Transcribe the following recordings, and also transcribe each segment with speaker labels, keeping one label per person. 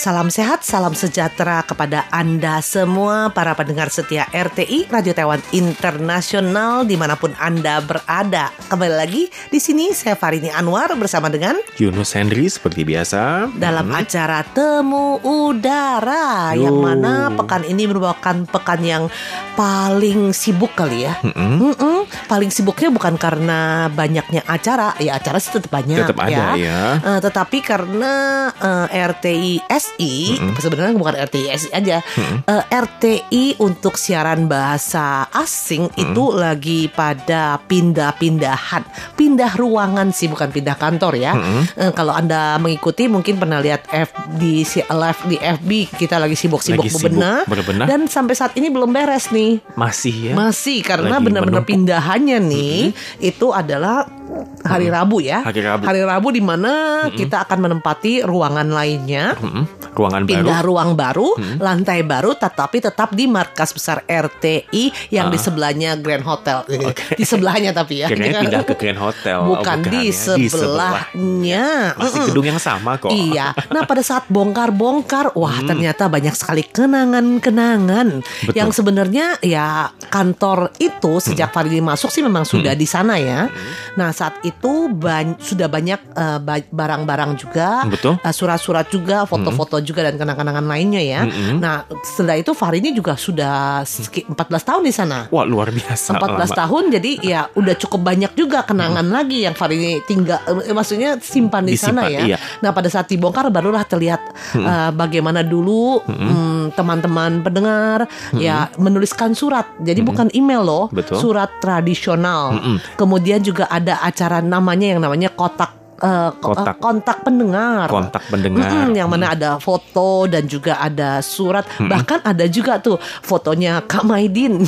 Speaker 1: Salam sehat, salam sejahtera kepada Anda semua para pendengar setia RTI Radio Taiwan Internasional di mana pun Anda berada. Kembali lagi di sini saya Farini Anwar bersama dengan
Speaker 2: Yunus Henry seperti biasa
Speaker 1: dalam hmm. acara Temu Udara Yo. yang mana pekan ini merupakan pekan yang paling sibuk kali ya. Mm -mm. Mm -mm. Paling sibuknya bukan karena banyaknya acara, ya acara sih tetap banyak
Speaker 2: tetap
Speaker 1: ya.
Speaker 2: ada ya.
Speaker 1: Uh, tetapi karena uh, RTI S RTI mm -hmm. sebenarnya bukan RTI SI aja mm -hmm. uh, RTI untuk siaran bahasa asing mm -hmm. itu lagi pada pindah-pindahan pindah ruangan sih bukan pindah kantor ya mm -hmm. uh, kalau anda mengikuti mungkin pernah lihat F di live di FB kita lagi sibuk-sibuk bebenah, dan sampai saat ini belum beres nih
Speaker 2: masih ya
Speaker 1: masih karena benar-benar pindahannya nih mm -hmm. itu adalah hari Rabu ya.
Speaker 2: Hari Rabu.
Speaker 1: Hari Rabu di mana mm-hmm. kita akan menempati ruangan lainnya.
Speaker 2: Mm-hmm. Ruangan
Speaker 1: pindah
Speaker 2: baru.
Speaker 1: ruang baru, mm-hmm. lantai baru tetapi tetap di markas besar RTI yang uh. di ah. sebelahnya Grand Hotel. Okay. Di sebelahnya tapi ya.
Speaker 2: Kayaknya pindah ke Grand Hotel.
Speaker 1: Bukan, oh, bukan di, ya. sebelahnya.
Speaker 2: Di Masih gedung yang sama kok.
Speaker 1: Iya. Nah, pada saat bongkar-bongkar, wah mm. ternyata banyak sekali kenangan-kenangan yang sebenarnya ya kantor itu sejak mm. masuk sih memang sudah mm. di sana ya. Mm. Nah, saat itu ba sudah banyak eh, barang-barang uh, juga. Uh, surat-surat juga, foto-foto mm -hmm. Juga dan kenang-kenangan lainnya ya. Mm -hmm. Nah, setelah itu Farini juga sudah 14 tahun di sana.
Speaker 2: Wah, luar biasa.
Speaker 1: 14 lama. tahun jadi ya udah cukup banyak juga kenangan mm -hmm. lagi yang Farini tinggal eh, maksudnya simpan di Disimpan, sana ya. Iya. Nah, pada saat dibongkar barulah terlihat mm -hmm. uh, bagaimana dulu mm, teman-teman mm -hmm. pendengar mm -hmm. ya menuliskan surat. Jadi mm -hmm. bukan email loh,
Speaker 2: Betul.
Speaker 1: surat tradisional. Mm -hmm. Kemudian juga ada acara namanya yang namanya kotak uh, kontak. kontak pendengar.
Speaker 2: Kontak pendengar. Mm
Speaker 1: -hmm, yang mana ada foto dan juga ada surat. Mm -hmm. Bahkan ada juga tuh fotonya Kak Maidin,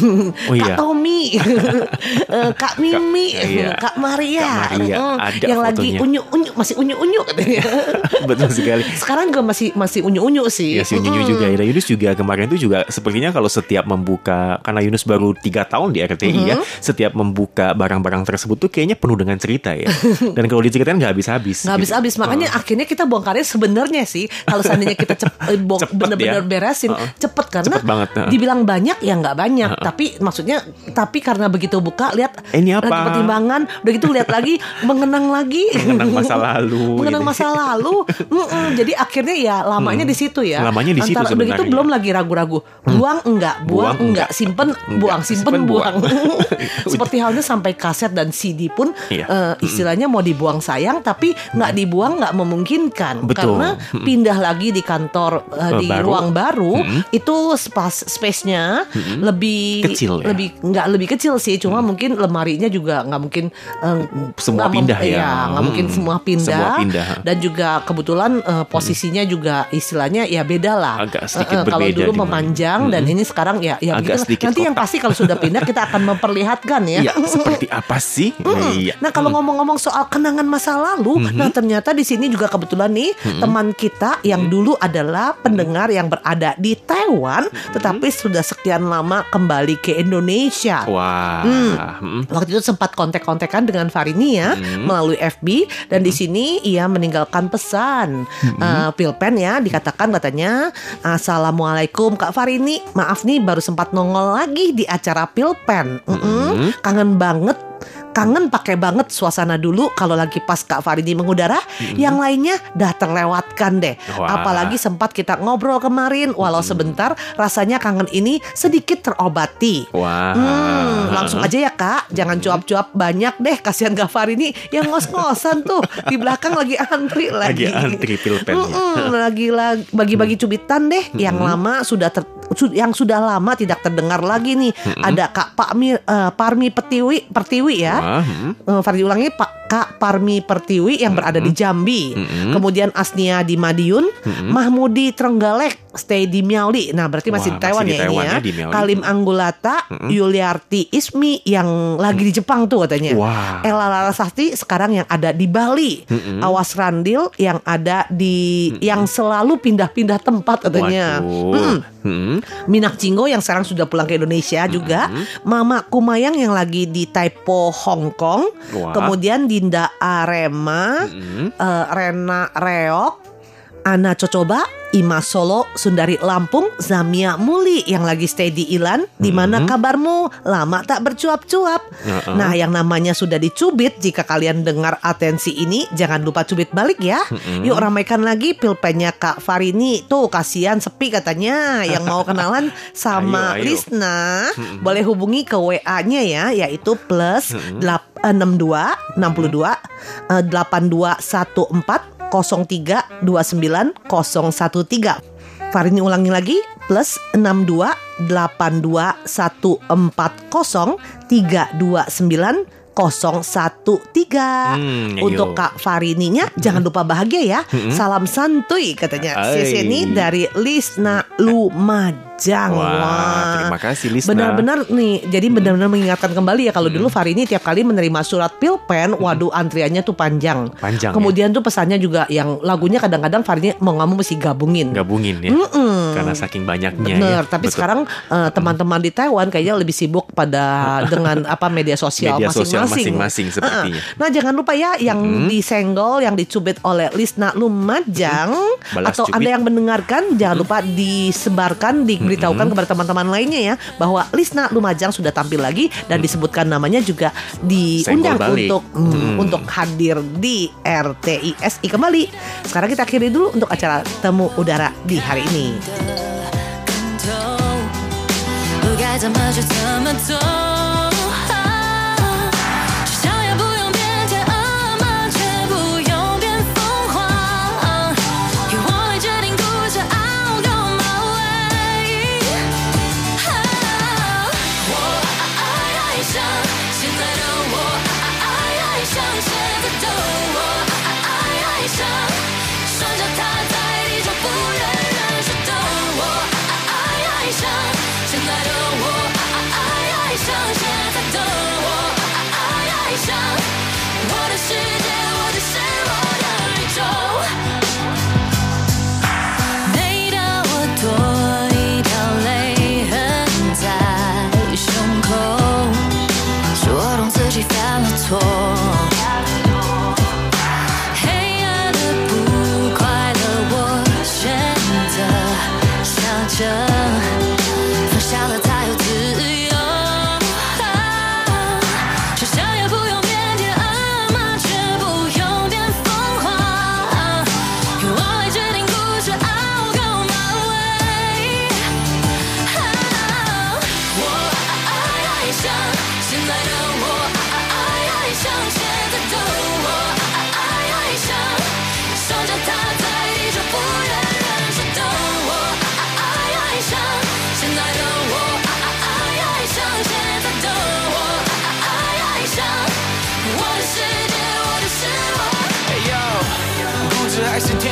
Speaker 1: oh, iya. Kak Tommy, uh, Kak Mimi, Kak, iya. Kak Maria, Kak Maria. Mm, ada yang fotonya. lagi unyu-unyu masih unyu-unyu katanya.
Speaker 2: Betul sekali.
Speaker 1: Sekarang juga masih masih unyu-unyu sih.
Speaker 2: Ya, si unyu-unyu mm. juga. Ya, Yunus juga kemarin itu juga sepertinya kalau setiap membuka karena Yunus baru tiga tahun di RTI mm -hmm. ya, setiap membuka barang-barang tersebut tuh kayaknya penuh dengan cerita ya. Dan kalau diceritain nggak habis-habis.
Speaker 1: Nggak gitu. habis-habis. Makanya uh. akhirnya kita bongkarnya sebenarnya sih kalau seandainya kita cep, eh, bener-bener ya. beresin uh. cepet karena cepet banget, uh. dibilang banyak ya nggak banyak. Uh. Tapi maksudnya tapi karena begitu buka lihat
Speaker 2: eh, ini apa?
Speaker 1: lagi pertimbangan udah gitu lihat lagi mengenang lagi
Speaker 2: mengenang masa lalu
Speaker 1: mengenang gitu. masa lalu mm -mm. jadi akhirnya ya lamanya hmm. di situ ya
Speaker 2: lamanya di situ
Speaker 1: Antara, udah gitu belum lagi ragu-ragu hmm. buang enggak buang, buang enggak simpen buang simpen buang, buang. seperti halnya sampai kaset dan CD pun iya. uh, istilahnya mau dibuang sayang tapi nggak dibuang nggak memungkinkan
Speaker 2: Betul.
Speaker 1: karena pindah lagi di kantor uh, di baru. ruang baru hmm. itu space space-nya hmm. lebih
Speaker 2: kecil ya?
Speaker 1: lebih nggak lebih kecil sih cuma hmm. mungkin lemarinya juga nggak mungkin uh,
Speaker 2: semua pindah ya
Speaker 1: ya nggak hmm. mungkin semua pindah, semua pindah dan juga kebetulan uh, posisinya hmm. juga istilahnya ya beda lah
Speaker 2: agak sedikit uh, uh,
Speaker 1: kalau dulu memanjang hmm. dan ini sekarang ya ya agak nanti kotak. yang pasti kalau sudah pindah kita akan memperlihatkan ya,
Speaker 2: ya seperti apa sih
Speaker 1: hmm. iya. nah kalau ngomong-ngomong soal kenangan masa lalu hmm. Nah ternyata di sini juga kebetulan nih hmm. teman kita yang hmm. dulu adalah pendengar yang berada di Taiwan, hmm. tetapi sudah sekian lama kembali ke Indonesia.
Speaker 2: Wah.
Speaker 1: Hmm. Hmm. Waktu itu sempat kontek-kontekan dengan Farini ya hmm. melalui FB dan hmm. di sini ia meninggalkan pesan hmm. uh, Pilpen ya dikatakan katanya Assalamualaikum Kak Farini, maaf nih baru sempat nongol lagi di acara Pilpen. Mm -mm. Hmm. Kangen banget kangen pakai banget suasana dulu kalau lagi pas Kak Faridi mengudara, hmm. yang lainnya dah terlewatkan deh. Wah. Apalagi sempat kita ngobrol kemarin, walau hmm. sebentar rasanya kangen ini sedikit terobati.
Speaker 2: Wah.
Speaker 1: Hmm, langsung aja ya Kak, jangan cuap-cuap banyak deh, kasihan Kak Faridi yang ngos-ngosan tuh di belakang lagi antri lagi.
Speaker 2: Lagi antri pilpen.
Speaker 1: Hmm, lagi lagi bagi-bagi cubitan deh, hmm. yang lama sudah ter yang sudah lama tidak terdengar lagi nih. Hmm. Ada Kak Pak Mir, uh, Parmi Petiwi, Pertiwi ya. Hmm. uh, Fardi ulangi Pak Kak Parmi Pertiwi yang berada di Jambi. Kemudian Asnia di Madiun, Mahmudi Trenggalek stay di Miauli. Nah, berarti masih
Speaker 2: Wah,
Speaker 1: di Taiwan
Speaker 2: masih di
Speaker 1: ya ini
Speaker 2: Taiwan
Speaker 1: ya.
Speaker 2: ya, di Miauli.
Speaker 1: Kalim Anggulata, Yuliarti Ismi yang lagi di Jepang tuh katanya.
Speaker 2: Wah.
Speaker 1: Ella Larasasti sekarang yang ada di Bali. Awas Randil yang ada di yang selalu pindah-pindah tempat katanya.
Speaker 2: Waduh. Hmm.
Speaker 1: Minak Cinggo yang sekarang sudah pulang ke Indonesia juga, Mama Kumayang yang lagi di Taipo Hong Kong,
Speaker 2: Wah.
Speaker 1: kemudian Dinda Arema, eh, Rena Reok, Ana Cocoba, Ima Solo, Sundari Lampung, Zamia Muli yang lagi stay di Ilan. Di mana kabarmu? Lama tak bercuap-cuap.
Speaker 2: Uh-uh.
Speaker 1: Nah, yang namanya sudah dicubit. Jika kalian dengar atensi ini, jangan lupa cubit balik ya. Yuk ramaikan lagi pilpennya Kak Farini. Tuh kasihan sepi katanya. Yang mau kenalan sama
Speaker 2: Ayo, ayo.
Speaker 1: Lisna, boleh hubungi ke WA-nya ya, yaitu plus eh, 62 62 eh, 8214 03 29 013. Farini ulangi lagi plus 62 82 140 329 013
Speaker 2: Hmm,
Speaker 1: Untuk
Speaker 2: ayo.
Speaker 1: Kak Farininya Jangan lupa bahagia ya Salam santuy katanya. Sisi ini dari Lisna Lumajang
Speaker 2: Wah, terima kasih, Lisna.
Speaker 1: Benar-benar nih Jadi benar-benar mengingatkan kembali ya Kalau dulu Farini tiap kali menerima surat pilpen Waduh antriannya tuh panjang
Speaker 2: Panjang, ya.
Speaker 1: Kemudian tuh pesannya juga Yang lagunya kadang-kadang Farini mau nggak mau mesti gabungin
Speaker 2: Gabungin ya. Karena saking banyaknya
Speaker 1: Bener,
Speaker 2: ya.
Speaker 1: tapi
Speaker 2: Betul.
Speaker 1: sekarang eh, teman-teman di Taiwan kayaknya lebih sibuk pada dengan apa media sosial
Speaker 2: Media sosial
Speaker 1: masing-masing.
Speaker 2: masing-masing sepertinya.
Speaker 1: Nah, jangan lupa ya yang disenggol, yang dicubit oleh Lisna Lumajang
Speaker 2: Balas
Speaker 1: atau
Speaker 2: cubit.
Speaker 1: Anda yang mendengarkan jangan lupa disebarkan, diberitahukan kepada teman-teman lainnya ya bahwa Lisna Lumajang sudah tampil lagi dan disebutkan namanya juga diundang untuk mm, untuk hadir di RTISI kembali. Sekarang kita akhiri dulu untuk acara temu udara di hari ini.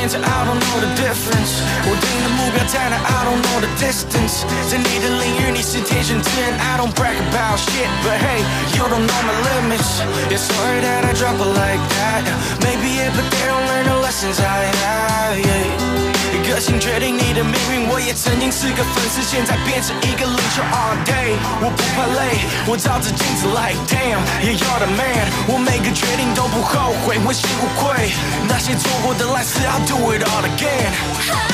Speaker 3: 知爱是天真，I don't know the difference。我定的目标在哪，I don't know the distance。在你的领域你是天选之人，I don't brag about shit，but hey you don't know my limits。Yeah sorry that I drop it like that。Maybe it but they don't learn the lessons I have。Yeah 个性决定你的命运，我也曾经是个粉丝，现在变成一个领袖 all day。我不怕累，我照着镜子 like damn，yeah you're the man。我每个决定都不后 悔，问心无愧。那些错过的烂事，I'll do it all again。